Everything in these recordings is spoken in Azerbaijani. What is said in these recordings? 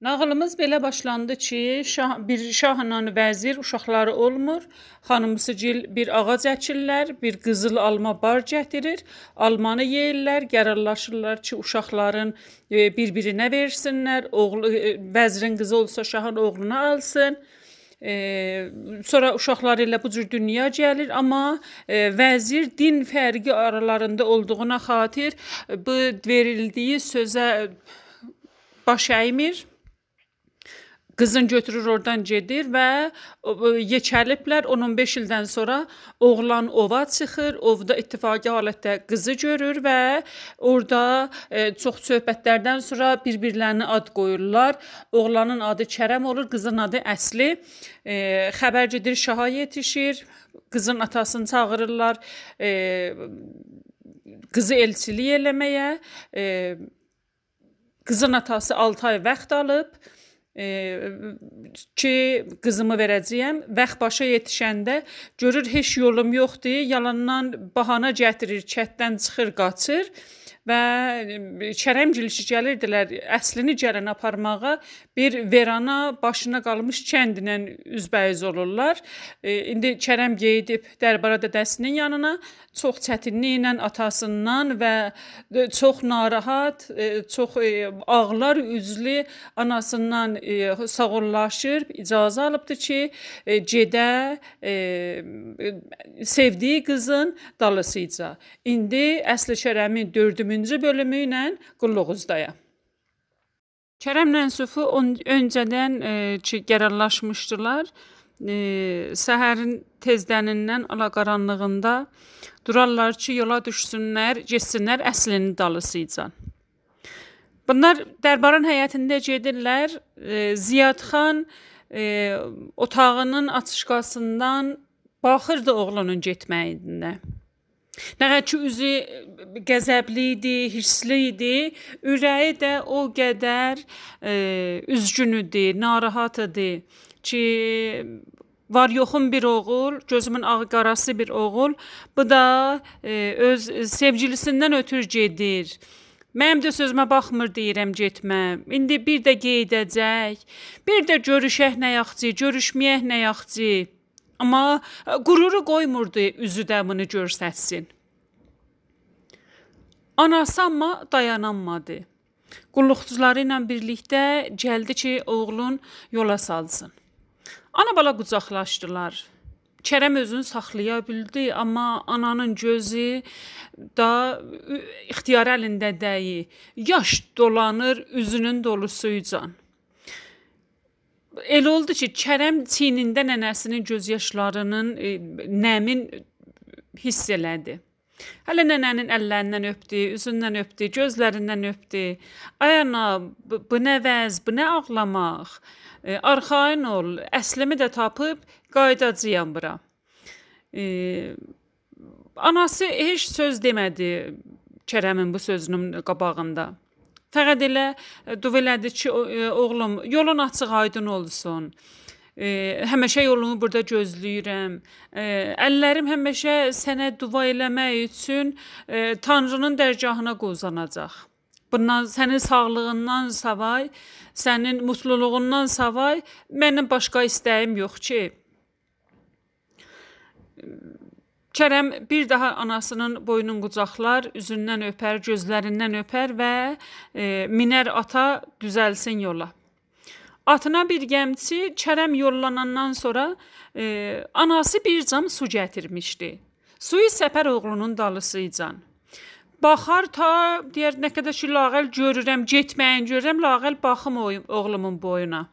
Nağılımız belə başlandı ki, şah, bir şahla vəzir uşaqları olmur. Xanımsıgil bir ağac əkirlər, bir qızıl alma bar gətirir. Almanı yeyirlər, qərarlaşırlar ki, uşaqların e, bir-birinə versinlər. Oğlu e, vəzirin qızı olsa şahın oğluna alsın. E, sonra uşaqları ilə bu cür dünya gəlir, amma e, vəzir din fərqi aralarında olduğuna xatir bu verildiyi sözə baş əymir. Qızın götürür oradan gedir və yekəliblər 10-15 ildən sonra oğlan ova çıxır. Ovda ittifaqi halətdə qızı görür və orada e, çox söhbətlərdən sonra bir-birlərinə ad qoyurlar. Oğlanın adı Kərəm olur, qızın adı Əsli. E, xəbər gedir şaha yetişir. Qızın atasını çağırırlar. E, qızı elçilik eləməyə. E, qızın atası 6 ay vaxt alıb ki, qızımı verəcəyəm. Vaxt başa yetişəndə görür heç yolum yoxdur, yalandan bahana gətirir, kətdən çıxır, qaçır və Kərəmgilişi gəlirdilər əslini gələn aparmağa bir verana başına qalmış kəndinə üzbəyiz olurlar. E, indi Kərəm gedib Dərbara dədəsinin yanına çox çətinliklə atasından və çox narahat, e, çox e, ağlar üzlü anasından e, sağollaşır, icazə alıbdı ki, e, gedə e, sevdiyi qızın dalısıca. İndi Əsli Kərəmin 4-cü bölümü ilə qulluğuzdayam. Kərəmlə Sufu öncədən e, ki, qərarlaşmışdılar. E, səhərin tezdənindən alaqaranlığında durarlar ki, yola düşsünlər, getsinlər əslinin dalısıca. Bunlar dərbarın həyətində gedirlər. E, Ziyadxan e, otağının açışqasından baxırdı oğlunun getməyinə. Nəğətçi üzü qəzəbli idi, hirsli idi. Ürəyi də o qədər e, üzgün idi, narahat idi ki, var yoxum bir oğul, gözümün ağı-qarası bir oğul. Bu da e, öz sevgilisindən ötür gedir. Mənim də sözümə baxmır deyirəm getmə. İndi bir də gedəcək. Bir də görüşək nə yaxçı, görüşməyək nə yaxçı. Amma e, qüruru qoymurdu üzü də bunu göstərsin. Anası amma dayanamadı. Qulluqçuları ilə birlikdə gəldi ki, oğlun yola salsın. Ana bala qucaqlaşdılar. Kərəm özünü saxlaya bildi, amma ananın gözü da ixtiyar əlində deyil. Yaş dolanır üzünün dolusuyca. Elə oldu ki, Kərəm çiynində nənəsinin göz yaşlarının e, nəmin hiss elədi. Hələ nənənin əllərindən öpdü, üzündən öpdü, gözlərindən öpdü. Ay ana, bu, bu nə vəz, bu nə ağlamaq? E, arxayın ol, əslimi də tapıb qayıdacağam bura. E, anası heç söz demədi Kərəmin bu sözünün qabağında. Fəqət elə e, dua elədi ki, e, oğlum, yolun açıq aydın olsun. E, həmişə yolumu burada gözləyirəm. E, əllərim həmişə sənə dua eləmək üçün e, Tanrının dərgahına qozanacaq. Bundan sənin sağlığından savay, sənin mutluluğundan savay mənim başqa istəyim yox ki. Kərəm bir daha anasının boynun qucaqlar, üzündən öpər, gözlərindən öpər və e, minər ata düzəlsin yola. Atına bir gəmçi Kərəm yollanandan sonra e, anası bir cam su gətirmişdi. Suyu səpər oğlunun dalısıca. Baxar ta deyər nə qədər ki lağəl görürəm, getməyin görürəm, lağəl baxım oğlumun boyuna.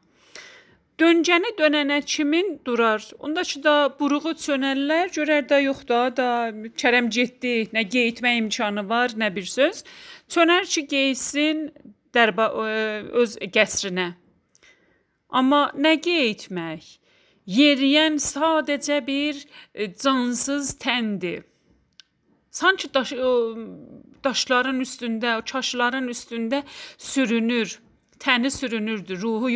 Döncəni dönənə kimin durar? Onda ki da buruğu çönərlər, görər də yoxdur, da Kərəm getdi, nə geyitmə imkanı var, nə bir söz. Çönər ki, geysin dərba öz qəsrinə. Amma nə geyitmək? Yeriyən sadəcə bir e, cansız təndir. Sanki daş, daşların üstündə, o çaşların üstündə sürünür təni sürünürdü, ruhu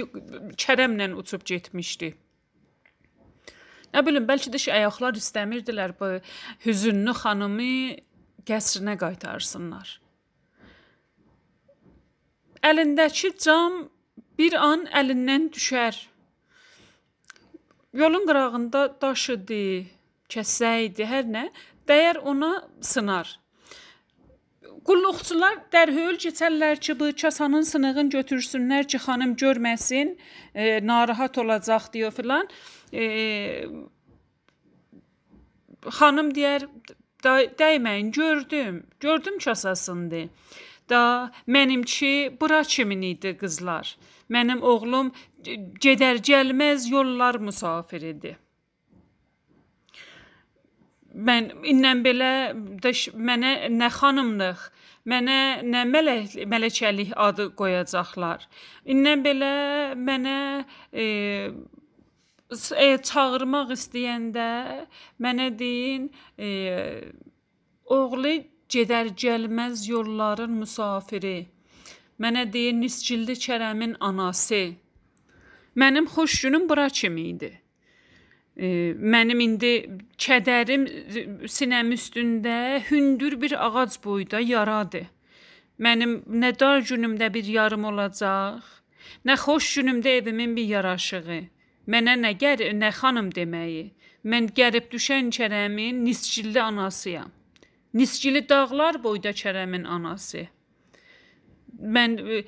kərəmlə uçub getmişdi. Nə bilim, bəlkə də ayaqlar istəmirdilər bu hüzünlü xanımı qəsrinə qaytarsınlar. Əlindəki cam bir an əlindən düşər. Yolun qırağında daş idi, kəsə idi, hər nə, dəyər ona sınar. Qulluqçular dərhal keçərlər ki, bu kasanın sınığını götürsünlər ki, xanım görməsin, e, narahat olacaq deyə filan. E, xanım deyər, dəyməyin, gördüm. Gördüm kasasındır. Da mənimki bura kimin idi qızlar. Mənim oğlum gedər gəlməz yollar müsafiridir. Mən indən belə də mənə nə xanımlıq, mənə nə mələk mələkəlik adı qoyacaqlar. İndən belə mənə e, e, çağırmaq istəyəndə mənə deyin, e, oğlu gedər gəlməz yolların müsafiri. Mənə deyir Niscilli Kərəmin anası. Mənim xoş günüm bura kimi idi. E, mənim indi kədərim sinəm üstündə hündür bir ağac boyda yaradır. Mənim nə dar günümdə bir yarım olacaq, nə xoş günümdə evimin bir yaraşığı. Mənə nə gər, nə xanım deməyi. Mən gəlib düşən Kərəmin Niscilli anasıyam. Nisgili dağlar boyda Kərəmin anası. Mən e,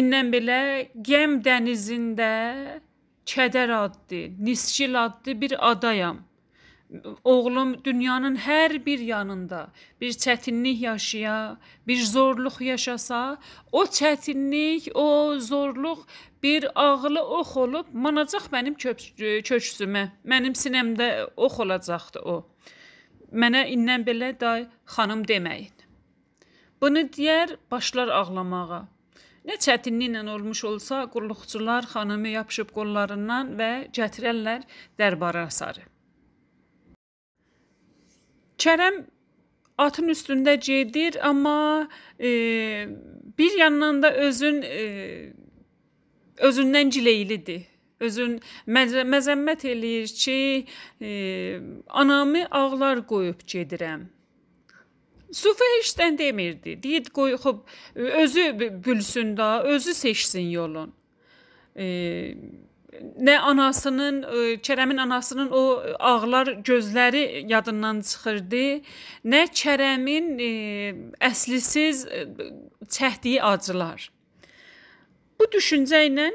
indən belə Gəm dənizində Kədər adlı, Nisgil adlı bir adayam. Oğlum dünyanın hər bir yanında bir çətinlik yaşaya, bir zorluq yaşasa, o çətinlik, o zorluq bir ağlı ox olub manacaq mənim köksümə. Mənim sinəmdə ox olacaqdı o. Mənə indən belə day xanım deməyin. Bunu deyər, başlar ağlamağa. Nə çətinliklə olmuş olsa, qulluqçular xanımı yapışıb qollarından və gətirərlər dərbara sarı. Kərəm atın üstündə gedir, amma e, bir yandan da özün e, özündən gileylidir özün məz məzəmmət eləyir ki, e, anamı ağlar qoyub gedirəm. Sufi heçdən demirdi. Deyir qoyub özü bülsün da, özü seçsin yolun. E, nə anasının, e, Kərəmin anasının o ağlar gözləri yadından çıxırdı, nə Kərəmin e, əslisiz e, çəkdiyi acılar. Bu düşüncə ilə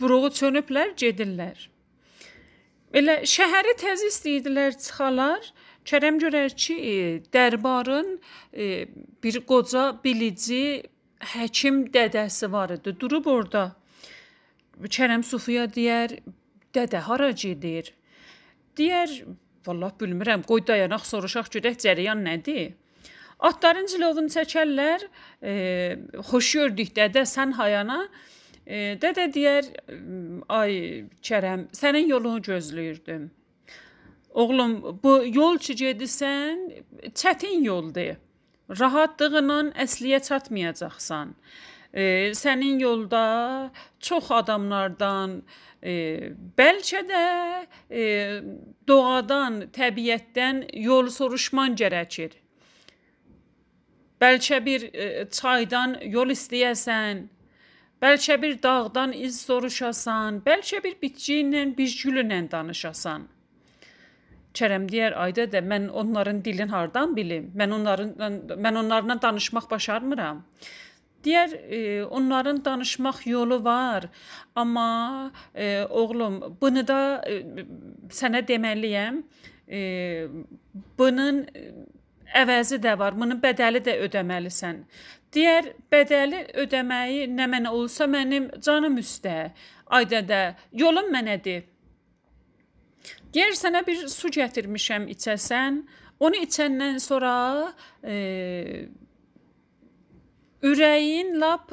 buruğu çönüblər, gedirlər. Elə şəhəri təzə istəyirdilər çıxalar. Kərəm görər ki, e, dərbarın e, bir qoca bilici həkim dədəsi var idi. Durub orada. Kərəm Sufiya deyər, dədə hara gedir? Deyər, vallah bilmirəm, qoy dayanaq soruşaq görək cərəyan nədir? Atların cilovunu çəkərlər. E, xoş gördük dədə, sən hayana. E, dədə deyər, ay Kərəm, sənin yolunu gözləyirdim. Oğlum, bu yol ki gedirsən, çətin yoldur. Rahatlığından əsliyə çatmayacaqsan. E, sənin yolda çox adamlardan, e, bəlkə də e, doğadan, təbiətdən yol soruşman gərəkir. Bəlkə bir e, çaydan yol istəyəsən, Bəlkə bir dağdan iz soruşasan, bəlkə bir bitki ilə, bir gül ilə danışasan. Kərəm deyər, ayda da mən onların dilini hardan bilim? Mən onlarla mən onlarla danışmaq başarmıram. Deyər, e, onların danışmaq yolu var, amma e, oğlum, bunu da e, sənə deməliyəm. E, bunun əvəzi də var, bunun bədəli də ödəməlisən. Digər bədəli ödəməyi nə mənə olsa mənim canım üstə. Ay dədə, yolun mənədir. Deyər sənə bir su gətirmişəm içəsən. Onu içəndən sonra e, ürəyin lap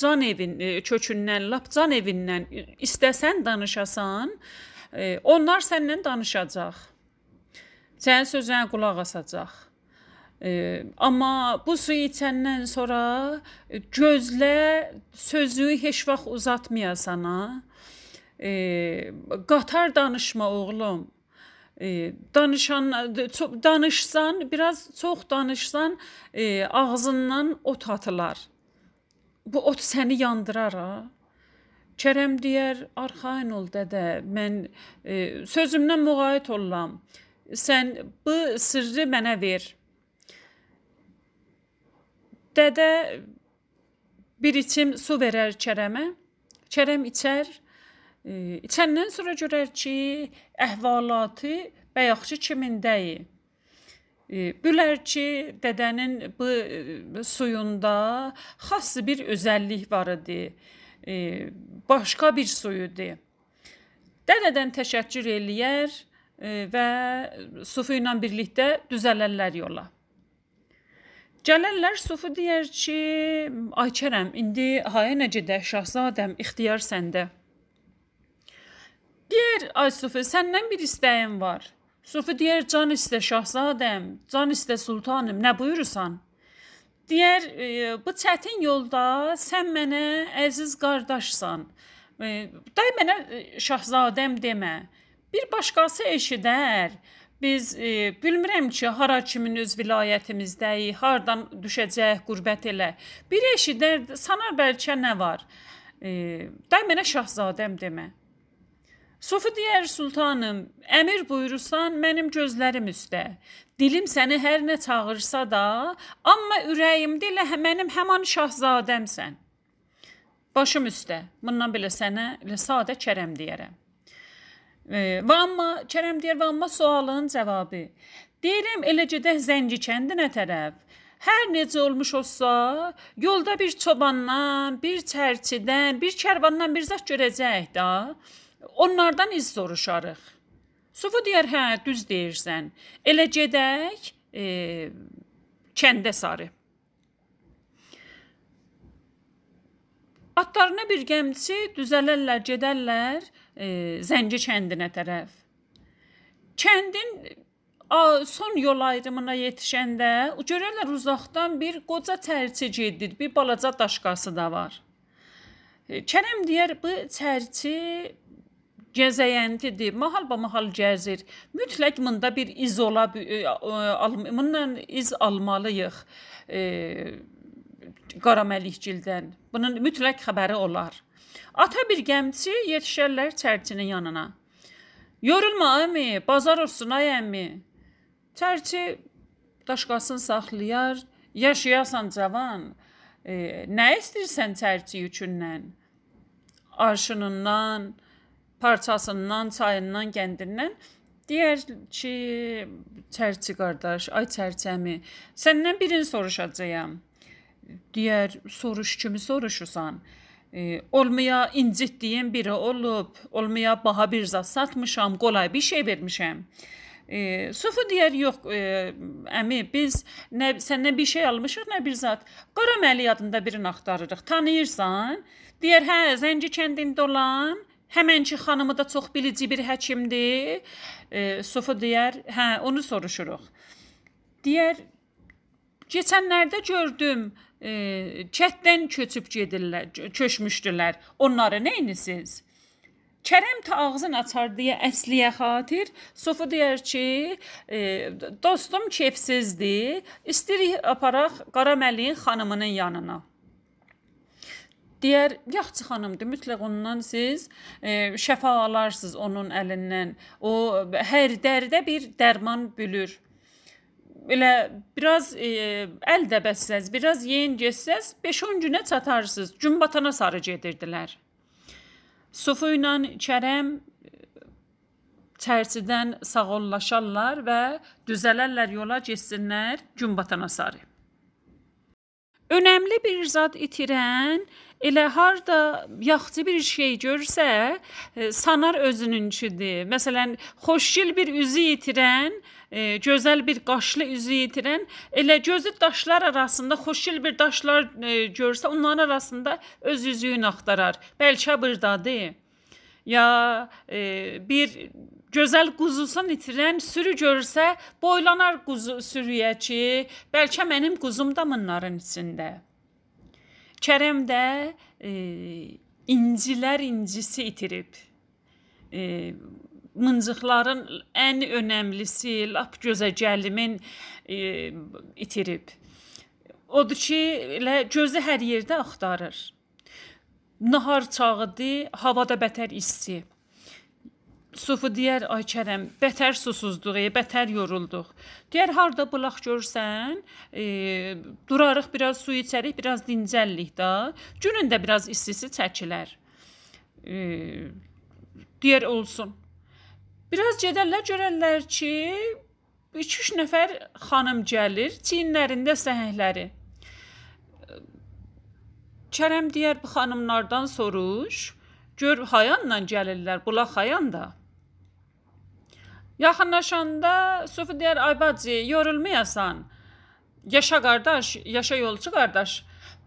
can evin e, kökündən, lap can evindən istəsən danışasan, e, onlar səndən danışacaq. Sənin sözünə qulaq asacaq. E, amma bu suyu içəndən sonra gözlə sözü heç vaxt uzatmayasan ha. E, qatar danışma oğlum. E, danışan danışsan, biraz çox danışsan, e, ağzından ot atılar. bu ot səni yandırar ha. Kərəm deyər, arxayın ol dədə, mən e, sözümdən müğayət olam. Sən bu sirri mənə ver. Dədə bir içim su verər Kərəmə. Kərəm içər. İçəndən sonra görər ki, əhvalatı bayaqçı kimindəyi. Bülər ki, dədənin bu e, suyunda xas bir özəllik var idi başqa bir suyudur. Dədədən təşəkkür eləyər e, və Sufu ilə birlikdə düzələrlər yola. Gələrlər Sufu deyər ki, ay Kərəm, indi haya necə də şahzadəm, ixtiyar səndə. Deyər, ay Sufu, səndən bir istəyim var. Sufu deyər, can istə şahzadəm, can istə sultanım, nə buyurursan? Deyər, e, bu çətin yolda sən mənə əziz qardaşsan. E, day mənə e, şahzadəm demə. Bir başqası eşidər. Biz e, bilmirəm ki, hara kimin öz vilayətimizdəyik, hardan düşəcək qürbət elə. Bir eşidər, sanar bəlkə nə var. E, day mənə şahzadəm demə. Sofi deyər sultanım, əmir buyurursan mənim gözlərim üstə. Dilim səni hər nə çağırsa da, amma ürəyimdə elə mənim həmin şahzadəmsən. Başım üstə. Bundan belə sənə elə sadə Kərəm deyərəm. E, və amma Kərəm deyir və amma sualın cavabı. Deyirəm elə gedək Zəngi kəndinə tərəf. Hər necə olmuş olsa, yolda bir çobandan, bir çərçidən, bir kərvandan bir zət görəcəyik də. Onlardan iz soruşarıq. Sufu deyər, hə, düz deyirsən. Elə gedək e, kəndə sarı. Atlarına bir gəmçi düzələrlər, gedərlər e, Zənci kəndinə tərəf. Kəndin a, son yol ayrımına yetişəndə görürlər uzaqdan bir qoca çərçi gedir, bir balaca daşqası da var. E, Kərəm deyər, bu çərçi gəzəyəntidir, mahal-bamahal gəzir. Mütləq bunda bir iz ola bundan iz almalıyıq. E, Qaraməlikgildən. Bunun mütləq xəbəri olar. Ata bir gəmçi yetişərlər çərçinin yanına. Yorulma əmi, bazar olsun ay əmi. Çərçi daşqasını saxlayar, yaşayasan cavan. E, nə istəyirsən çərçi üçündən? Arşınından, parçasından, çayından, kəndindən deyər ki, çərçi qardaş, ay çərçəmi, səndən birini soruşacağam. Deyər, soruş kimi soruşursan. E, olmaya incitdiyim biri olub, olmaya baha bir zat satmışam, qolay bir şey vermişəm. E, Sufu deyər, yox, e, əmi, biz nə səndən bir şey almışıq, nə bir zat. Qaraməli adında birini axtarırıq. Tanıyırsan? Deyər, hə, Zənci kəndində olan Həmənki xanımı da çox bilici bir həkimdir. E, Sofu deyər, hə, onu soruşuruq. Deyər, keçənlərdə gördüm, e, çətdən köçüb gedirlər, köçmüşdülər. Onları nə edirsiz? Kərəm ta ağzını açar deyə əsliyə xatir Sofu deyər ki, e, dostum kefsizdir, istəyirik aparaq Qaraməliyin xanımının yanına. Deyər, yaxşı xanımdır, mütləq ondan siz e, şəfa alarsınız onun əlindən. O hər dərdə bir dərman bülür. Elə biraz e, əl də bəssəz, biraz yeyin getsəz 5-10 günə çatarsınız. Gün batana sarı gedirdilər. Sufu ilə Kərəm çərçidən sağollaşarlar və düzələrlər yola getsinlər gün batana sarı. Önəmli bir zad itirən elə harda yaxşı bir şey görsə, e, sanar özününkidir. Məsələn, xoşgil bir üzü itirən, e, gözəl bir qaşlı üzü itirən, elə gözü daşlar arasında xoşgil bir daşlar e, görsə, onların arasında öz üzüyünü axtarar. Bəlkə burdadır. Ya e, bir gözəl quzusun itirən sürü görsə, boylanar quzu sürüyə ki, bəlkə mənim quzum da bunların içində. Kərəm də e, incilər incisi itirib. E, mıncıqların ən önəmlisi, lap gözə gəlimin e, itirib. Odur ki, elə gözü hər yerdə axtarır. Nahar çağıdır, havada bətər isti. Sufu deyər, ay Kərəm, bətər susuzduq, e, bətər yorulduq. Deyər, harda bulaq görsən, e, durarıq, biraz su içərik, biraz dincəllik də. Günün də biraz istisi çəkilər. E, deyər olsun. Biraz gedərlər, görərlər ki, 2-3 nəfər xanım gəlir, çiyinlərində səhəhləri. Kərəm deyər bu xanımlardan soruş, gör hayanla gəlirlər, bulaq hayanda. Yaxınlaşanda Sofi deyər, ay bacı, yorulmayasan. Yaşa qardaş, yaşa yolçu qardaş.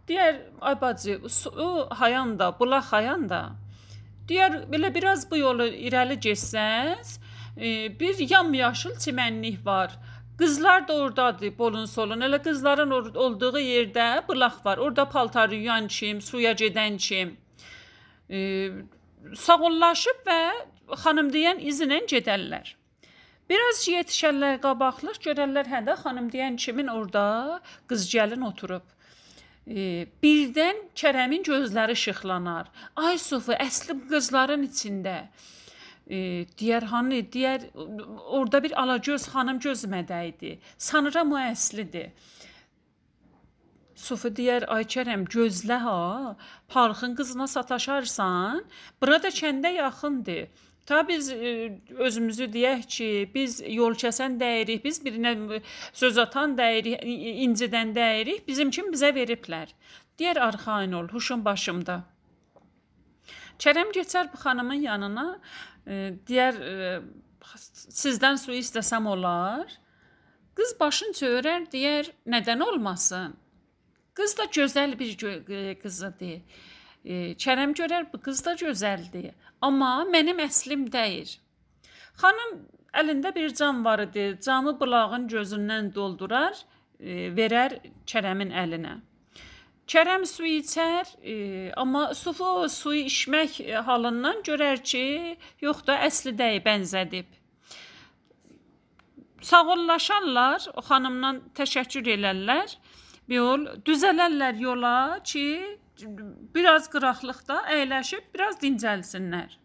Deyər, ay bacı, o hayanda, bulaq hayanda. Deyər, belə biraz bu yolu irəli getsəz, e, bir yamyaşıl çimənlik var. Qızlar da ordadır, bolun solun. Elə qızların olduğu yerdə bulaq var. Orda paltar yuyan kim, suya gedən kim. E, sağollaşıb və xanım deyən izinlə gedərlər. Biraz yetişərlər qabaqlıq, görərlər hə də xanım deyən kimin orada qız gəlin oturub. E, birdən Kərəmin gözləri işıqlanar. Ay Sofu, əsli qızların içində. E, deyər hani, deyər orada bir alagöz xanım gözümə dəydi. Sanıram o əslidir. Sofu deyər, ay Kərəm, gözlə ha. Parxın qızına sataşarsan, bura da kəndə yaxındır. Ta biz e, özümüzü deyək ki, biz yol kəsən dəyirik, biz birinə söz atan dəyirik, incidən dəyirik, bizim kimi bizə veriblər. Deyər arxain ol, huşum başımda. Kərəm keçər bu xanımın yanına, e, deyər e, sizdən su istəsəm olar? Qız başın çörər, deyər, nədən olmasın? Qız da gözəl bir qızıdır. Kərəm görər bu qız da gözəldir, amma mənim əslim deyil. Xanım əlində bir cam var idi. Camı bulağın gözündən doldurar, e, verər Kərəmin əlinə. Kərəm su içər, e, amma sufu suyu içmək halından görər ki, yox da əsli deyil, bənzədib. Sağollaşarlar, o xanımdan təşəkkür elərlər. Bir yol düzələrlər yola ki, biraz qıraqlıqda əyləşib biraz dincəlsinlər.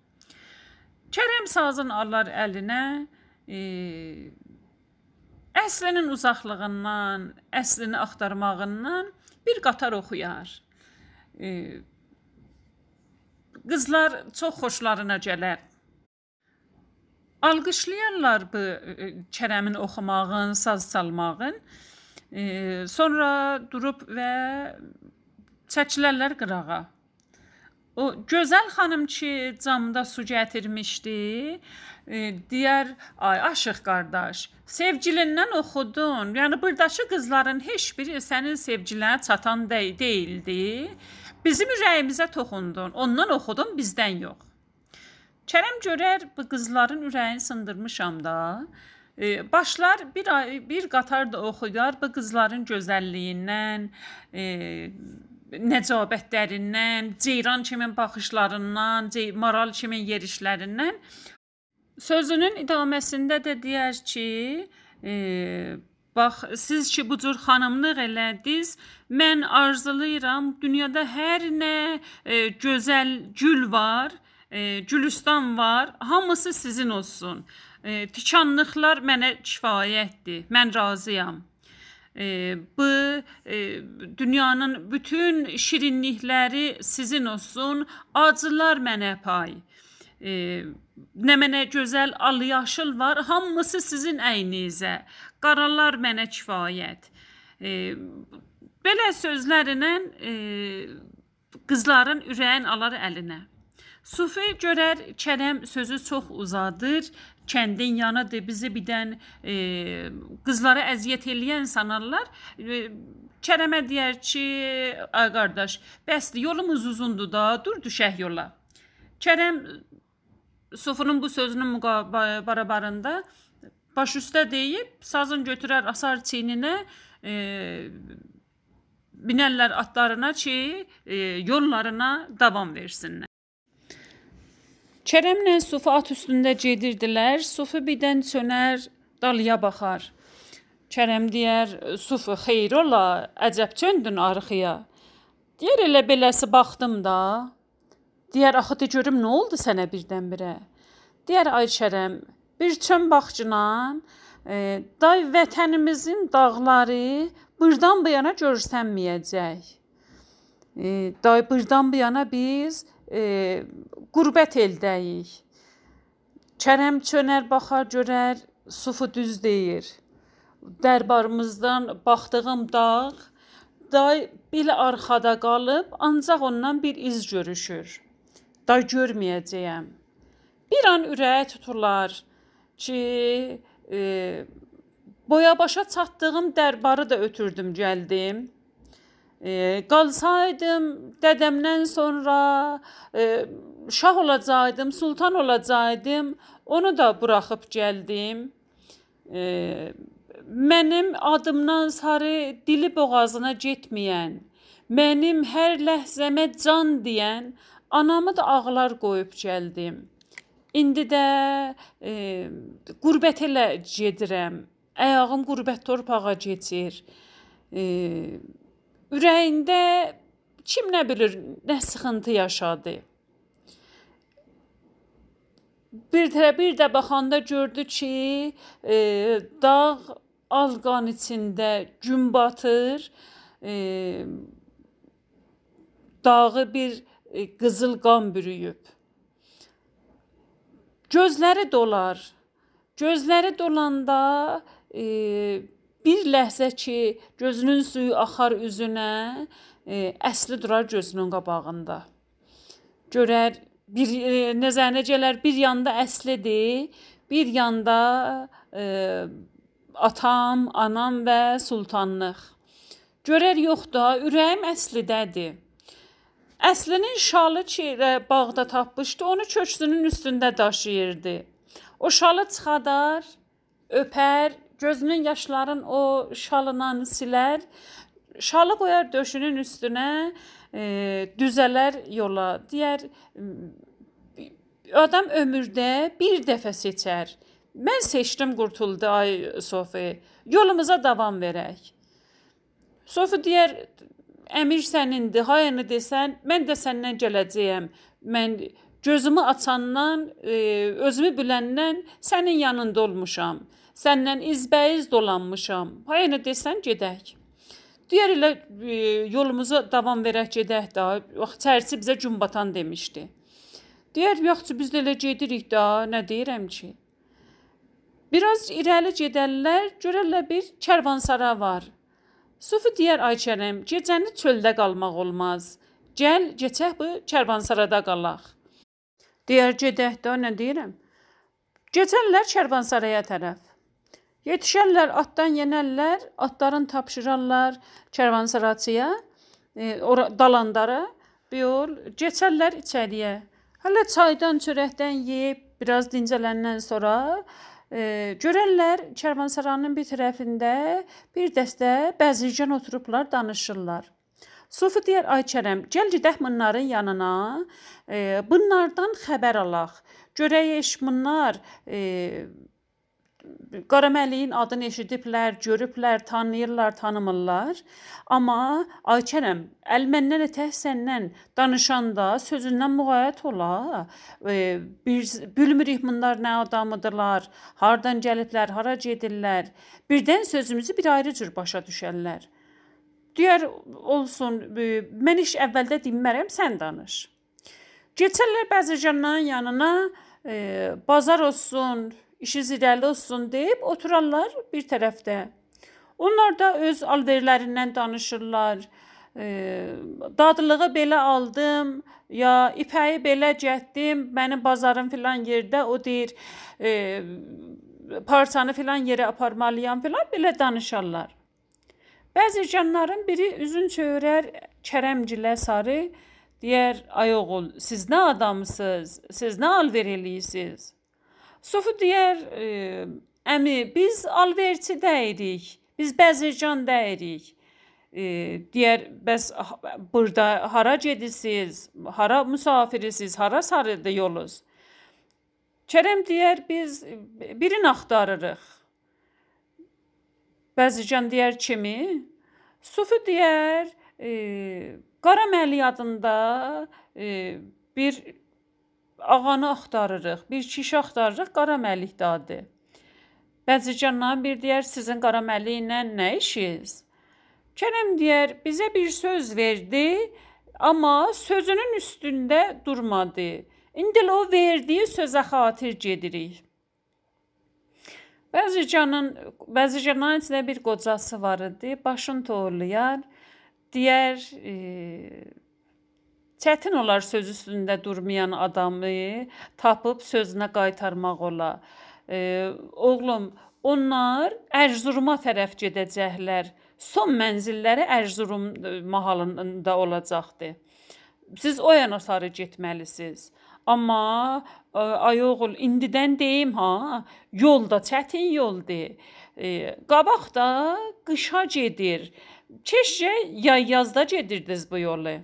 Kərəm sazın alır əlinə, e, əslinin uzaqlığından, əslini axtarmağından bir qatar oxuyar. E, qızlar çox xoşlarına gələr. Alqışlayarlar bu e, Kərəmin oxumağın, saz çalmağın. E, sonra durub və çəkilərlər qırağa. O gözəl xanım ki, camda su gətirmişdi, e, deyər, ay aşıq qardaş, sevgilindən oxudun. Yəni burdakı qızların heç biri sənin sevgilinə çatan dey deyildi. Bizim ürəyimizə toxundun. Ondan oxudun, bizdən yox. Kərəm görər bu qızların ürəyini sındırmışam da. E, başlar bir bir qatar da oxuyar bu qızların gözəlliyindən, e, nəcabətlərindən, ceyran kimi baxışlarından, maral kimi yerişlərindən sözünün idaməsində də deyər ki, e, bax siz ki bu cür xanımlıq elədiniz, mən arzulayıram dünyada hər nə e, gözəl gül var, e, gülüstan var, hamısı sizin olsun. E, tikanlıqlar mənə kifayətdir. Mən razıyam bu e, dünyanın bütün şirinlikləri sizin olsun, acılar mənə pay. E, nə mənə gözəl al-yaşıl var, hamısı sizin əyninizə. Qaralar mənə kifayət. E, belə sözlərlə e, qızların ürəyin alar əlinə. Sufi görər Kərəm sözü çox uzadır, kəndin yanıdır, bizi birdən e, qızlara əziyyət eləyən sanarlar. E, Kərəmə deyər ki, ay qardaş, bəsdir, yolumuz uzundur da, dur düşək yola. Kərəm Sufunun bu sözünün barabarında baş üstə deyib, sazın götürər asar çiyninə, e, binərlər atlarına ki, e, yollarına davam versinlər. Kərəmlə Sufi at üstündə gedirdilər. Sufi birdən çönər, dalıya baxar. Kərəm deyər, "Sufu xeyir ola, əcəb çöndün arxaya." Deyər, "Elə beləsi baxdım da." Deyər, "Axı de görüm nə oldu sənə birdən-birə?" Deyər, "Ay Kərəm, bir çön baxcınan, e, day vətənimizin dağları burdan bu yana görsənməyəcək. E, day burdan bu yana biz e, qurbət eldəyik. Kərəm çönər baxar görər, sufu düz deyir. dərbarımızdan baxdığım dağ day belə arxada qalıb, ancaq ondan bir iz görüşür. Day görməyəcəyəm. Bir an ürəyə tuturlar ki, e, boya başa çatdığım dərbarı da ötürdüm, gəldim. E, qalsaydım dədəmdən sonra e, şah olacaqdım, sultan olacaqdım, onu da buraxıb gəldim. E, Mənim adımdan sarı dili boğazına getməyən, mənim hər ləhzəmə can deyən anamı da ağlar qoyub gəldim. İndi də e, qurbət elə gedirəm. Ayağım qurbət torpağa keçir. E, ürəyində kim nə bilir nə sıxıntı yaşadı. Bir də bir də baxanda gördü ki, e, dağ az qan içində gün batır. E, dağı bir e, qızıl qan bürüyüb. Gözləri dolar. Gözləri dolanda e, bir ləhzə ki, gözünün suyu axar üzünə, e, əsli durar gözünün qabağında. Görər bir e, nəzərinə gələr bir yanda əslidir, bir yanda e, atam, anam və sultanlıq. Görər yoxdur, ürəyim əslidədir. Əslinin şalı ki, bağda tapmışdı, onu köksünün üstündə daşıyırdı. O şalı çıxadar, öpər, gözünün yaşların o şalından silər, şalı qoyar döşünün üstünə, e, düzələr yola. Deyər adam ömürdə bir dəfə seçər. Mən seçdim qurtuldu ay Sofi. Yolumuza davam verək. Sofi deyər, əmir sənindir. Hayını desən, mən də səndən gələcəyəm. Mən gözümü açandan, e, özümü biləndən sənin yanında olmuşam. Səndən izbəyiz dolanmışam. Hayını desən gedək. Deyər elə e, yolumuza davam verək gedək də. Vaxt çərçi bizə gün batan demişdi. Deyər, yaxşı biz də elə gedirik də, nə deyirəm ki? Biraz irəli gedərlər, görərlər bir kərvansara var. Sufi deyər ay Kərəm, gecəni çöldə qalmaq olmaz. Gəl, keçək bu kərvansarada qalaq. Deyər gedək də nə deyirəm? Keçərlər kərvansaraya tərəf. Yetişərlər atdan yenərlər, atların tapşırarlar kərvansaraçıya, e, ora dalandara. Bir yol keçərlər içəriyə. Hələ çaydan, çörəkdən yeyib biraz dincələndən sonra E, görərlər Kərvansarayının bir tərəfində bir dəstə bəzirgan oturublar, danışırlar. Sufi deyər: "Ay Kərəm, gəl gedək bunların yanına. E, bunlardan xəbər alaq. Görək eş bunlar e, Qaraməliyin adını eşidiblər, görüblər, tanıyırlar, tanımırlar. Amma ay Kərəm, əl məndən etək səndən danışanda sözündən müğayət ola. E, bir bilmirik bunlar nə adamıdırlar, hardan gəliblər, hara gedirlər. Birdən sözümüzü bir ayrı cür başa düşərlər. Deyər olsun, e, mən iş əvvəldə dinmərəm, sən danış. Keçərlər Bəzircanların yanına, e, bazar olsun, işiniz irəli olsun deyib oturarlar bir tərəfdə. Onlar da öz alverlərindən danışırlar. E, dadlığı belə aldım, ya ipəyi belə gətdim, mənim bazarım filan yerdə o deyir, e, parçanı filan yerə aparmalıyam filan belə danışarlar. Bəzi canların biri üzün çevirər Kərəmcilə sarı deyər: "Ay oğul, siz nə adamsınız? Siz nə alver eləyirsiniz?" Sofu deyər, e, əmi, biz alverçi dəyirik. Biz bəzircan dəyirik. E, deyər, bəs burada hara gedirsiniz? Hara müsafirsiniz? Hara sarıdır yolunuz? Kərəm deyər, biz birini axtarırıq. Bəzican deyər kimi, Sufi deyər, e, Qara Məli adında e, bir ağanı axtarırıq, bir kişi axtarırıq, Qara Məlik dadı. Bəzicandan bir deyər, sizin Qara Məlik ilə nə işiniz? Kərəm deyər, bizə bir söz verdi, amma sözünün üstündə durmadı. İndi o verdiyi sözə xatir gedirik. Bəzi canın, bəzi canın içində bir qocası var idi. Başını toğurlayar. Deyər, e, çətin olar söz üstündə durmayan adamı tapıb sözünə qaytarmaq ola. E, oğlum, onlar Ərzuruma tərəf gedəcəklər. Son mənzilləri Ərzurum mahalında olacaqdı. Siz o yana sarı getməlisiniz. Amma ə, ay oğul, indidən deyim ha, yolda çətin yoldur. E, qabaqda qışa gedir. Keşcə yay yazda gedirdiniz bu yolu.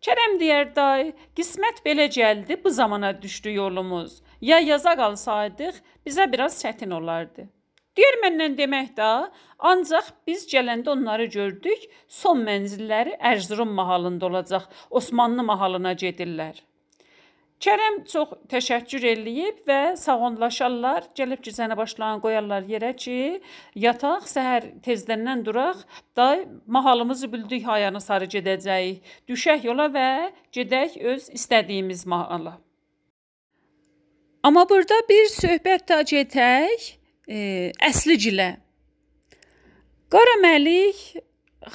Kərəm deyər day, qismət belə gəldi, bu zamana düşdü yolumuz. Ya yaza qalsaydıq, bizə biraz çətin olardı. Deyir məndən demək də, ancaq biz gələndə onları gördük, son mənzilləri Ərzurum mahalında olacaq, Osmanlı mahalına gedirlər. Kərəm çox təşəkkür eləyib və sağollaşarlar, gəlib gecəni başlarını qoyarlar yerə ki, yataq, səhər tezdəndən duraq, day mahalımızı bildik hayana sarı gedəcəyik. Düşək yola və gedək öz istədiyimiz mahala. Amma burada bir söhbət də getək e, əsligilə. Qara Məlik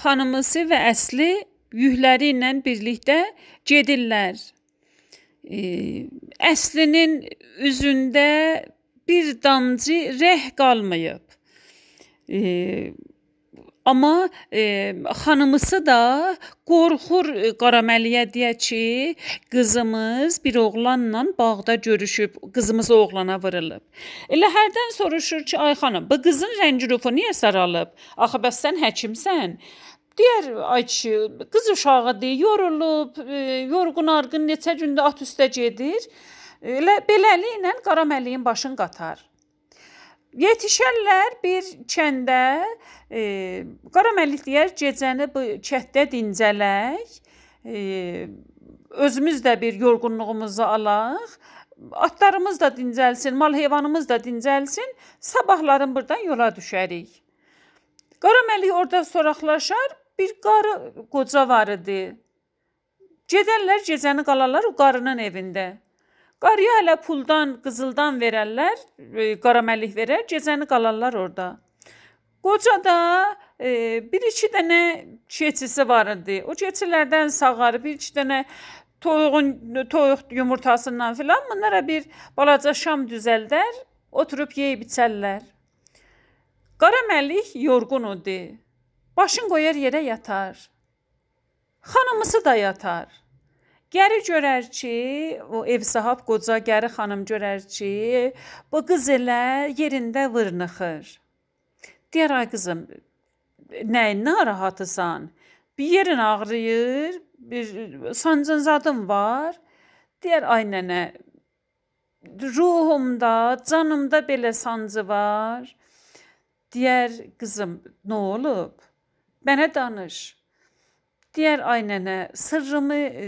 xanımısı və əsli yükləri ilə birlikdə gedirlər əslinin üzündə bir damcı rəh qalmayıb. E, amma e, xanımısı da qorxur Qaraməliyə deyə ki, qızımız bir oğlanla bağda görüşüb, qızımız oğlana vurulub. Elə hərdən soruşur ki, ay xanım, bu qızın rəngi rufu niyə saralıb? Axı bəs sən həkimsən? Deyər ay kişi, qız uşağıdır, yorulub, e, yorğun arğın neçə gündə at üstə gedir. Elə beləliklə Qaraməliyin başını qatar. Yetişərlər bir kəndə. E, Qaraməlik deyər, gecəni bu kətdə dincələk. E, özümüz də bir yorğunluğumuzu alaq. Atlarımız da dincəlsin, mal heyvanımız da dincəlsin. Sabahların burdan yola düşərik. Qaraməlik orada soraqlaşar, bir qarı qoca var idi. Gedərlər, gecəni qalarlar o qarının evində. Qarıya hələ puldan, qızıldan verərlər, e, qaraməlik verər, gecəni qalarlar orada. Qoca da e, bir iki dənə keçisi var idi. O keçilərdən sağarı bir iki dənə toyuğun toyuq yumurtasından filan bunlara bir balaca şam düzəldər, oturub yeyib içərlər. Qaraməlik yorğun idi. Başın qoyar yerə yatar. Xanımısı da yatar. Gəri görər ki, o ev sahab qoca gəri xanım görər ki, bu qız elə yerində vırnıxır. Deyər ay qızım, nəyin narahatısan? Bir yerin ağrıyır, bir sancın zadın var. Deyər ay nənə, ruhumda, canımda belə sancı var. Deyər qızım, nə olub? Mənə danış. Deyər ay nənə, sırrımı e,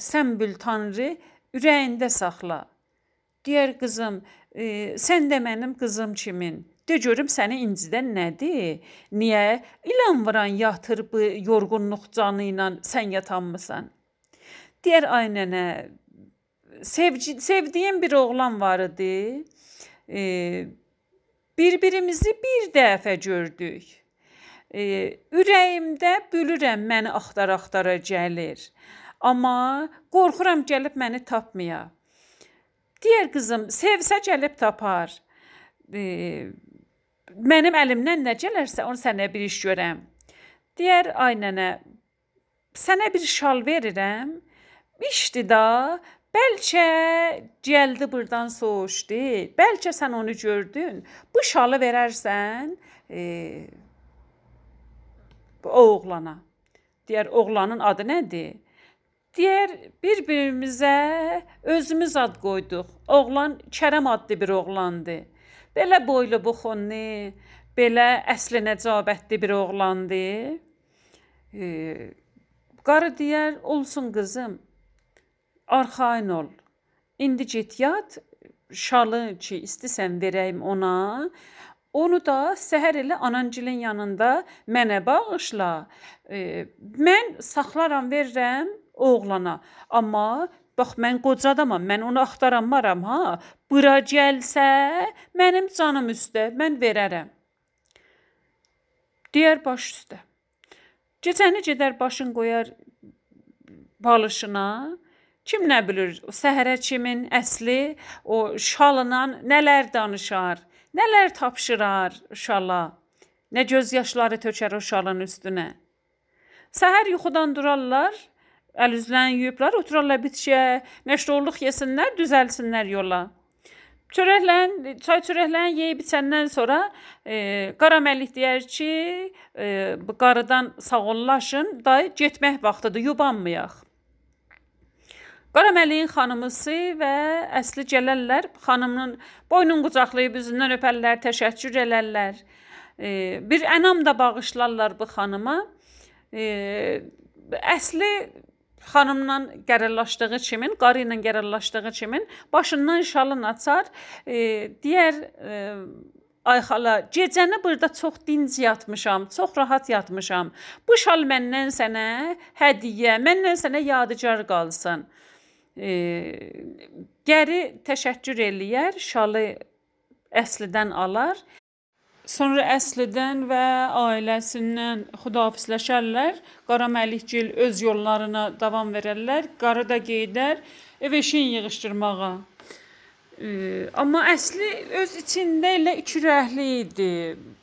sən bil Tanrı ürəyində saxla. Deyər qızım, e, sən də mənim qızım kimin? De görüm səni incidən nədir? Niyə ilan vuran yatır bu yorğunluq canı ilə sən yatanmısan? Deyər ay nənə, sevci, sevdiyim bir oğlan var idi. E, bir-birimizi bir dəfə gördük. Ürəyimdə bülürəm məni axtar-axtara gəlir. Amma qorxuram gəlib məni tapmaya. Digər qızım, sevsə gəlib tapar. E, mənim əlimdən nə gələrsə, onu sənə bir iş görəm. Deyər ay nənə, sənə bir şal verirəm. İşdi da, bəlkə gəldi burdan soğuşdu. Bəlkə sən onu gördün. Bu şalı verərsən, e, bu oğlana. Deyər oğlanın adı nədir? Deyər bir-birimizə özümüz ad qoyduq. Oğlan Kərəm adlı bir oğlandı. Belə boylu buxunlu, belə əsli nəcabətli bir oğlandı. E, qarı deyər, olsun qızım, arxayın ol. İndi get yat, şalı ki, istisən verəyim ona. Onu da səhər elə anancilin yanında mənə bağışla. E, mən saxlaram, verirəm oğlana. Amma bax mən qoca adamam, mən onu axtaranmaram ha. Bura gəlsə, mənim canım üstə, mən verərəm. Deyər baş üstə. Gecəni gedər başın qoyar balışına. Kim nə bilir, səhərə kimin əsli o şalından nələr danışar. Nələr tapşırar uşala. Nə göz yaşları tökər o şalın üstünə. Səhər yuxudan durarlar, əl üzlərini yuyublar, oturarlar bitişə, nəşrolluq yesinlər, düzəlsinlər yola. Çörəklərin, çay çörəklərini yeyib içəndən sonra e, qara məlik deyər ki, e, bu qarıdan sağollaşın, day getmək vaxtıdır, yubanmayaq. Qara Məliyin xanımısı və əsli gələrlər, xanımın boynun qucaqlayıb üzündən öpərlər, təşəkkür elərlər. E, bir ənam da bağışlarlar bu xanıma. E, əsli xanımla qərarlaşdığı kimin, qarı ilə qərarlaşdığı kimin başından şalın açar, e, deyər e, Ay xala, gecəni burada çox dinc yatmışam, çox rahat yatmışam. Bu şal məndən sənə hədiyyə, məndən sənə yadigar qalsın gəri təşəkkür eləyər, şalı əslidən alar. Sonra əslidən və ailəsindən xudahafizləşərlər. Qara Məlikgil öz yollarına davam verərlər. Qarı da gedər ev eşin yığışdırmağa. E, amma əsli öz içində elə ikirəhli idi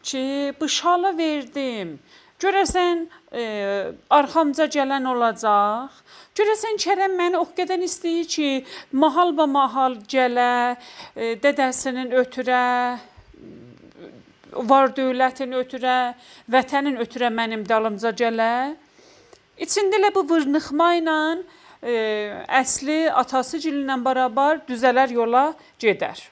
ki, bu şalı verdim. Görəsən e, arxamca gələn olacaq. Görəsən Kərəm məni o qədər istəyir ki, mahal-ba mahal gələ, e, dədəsinin ötürə, var dövlətin ötürə, vətənin ötürə mənim dalımca gələ. İçində elə bu vırnıxma ilə e, əsli atası gilinlə bərabər düzələr yola gedər.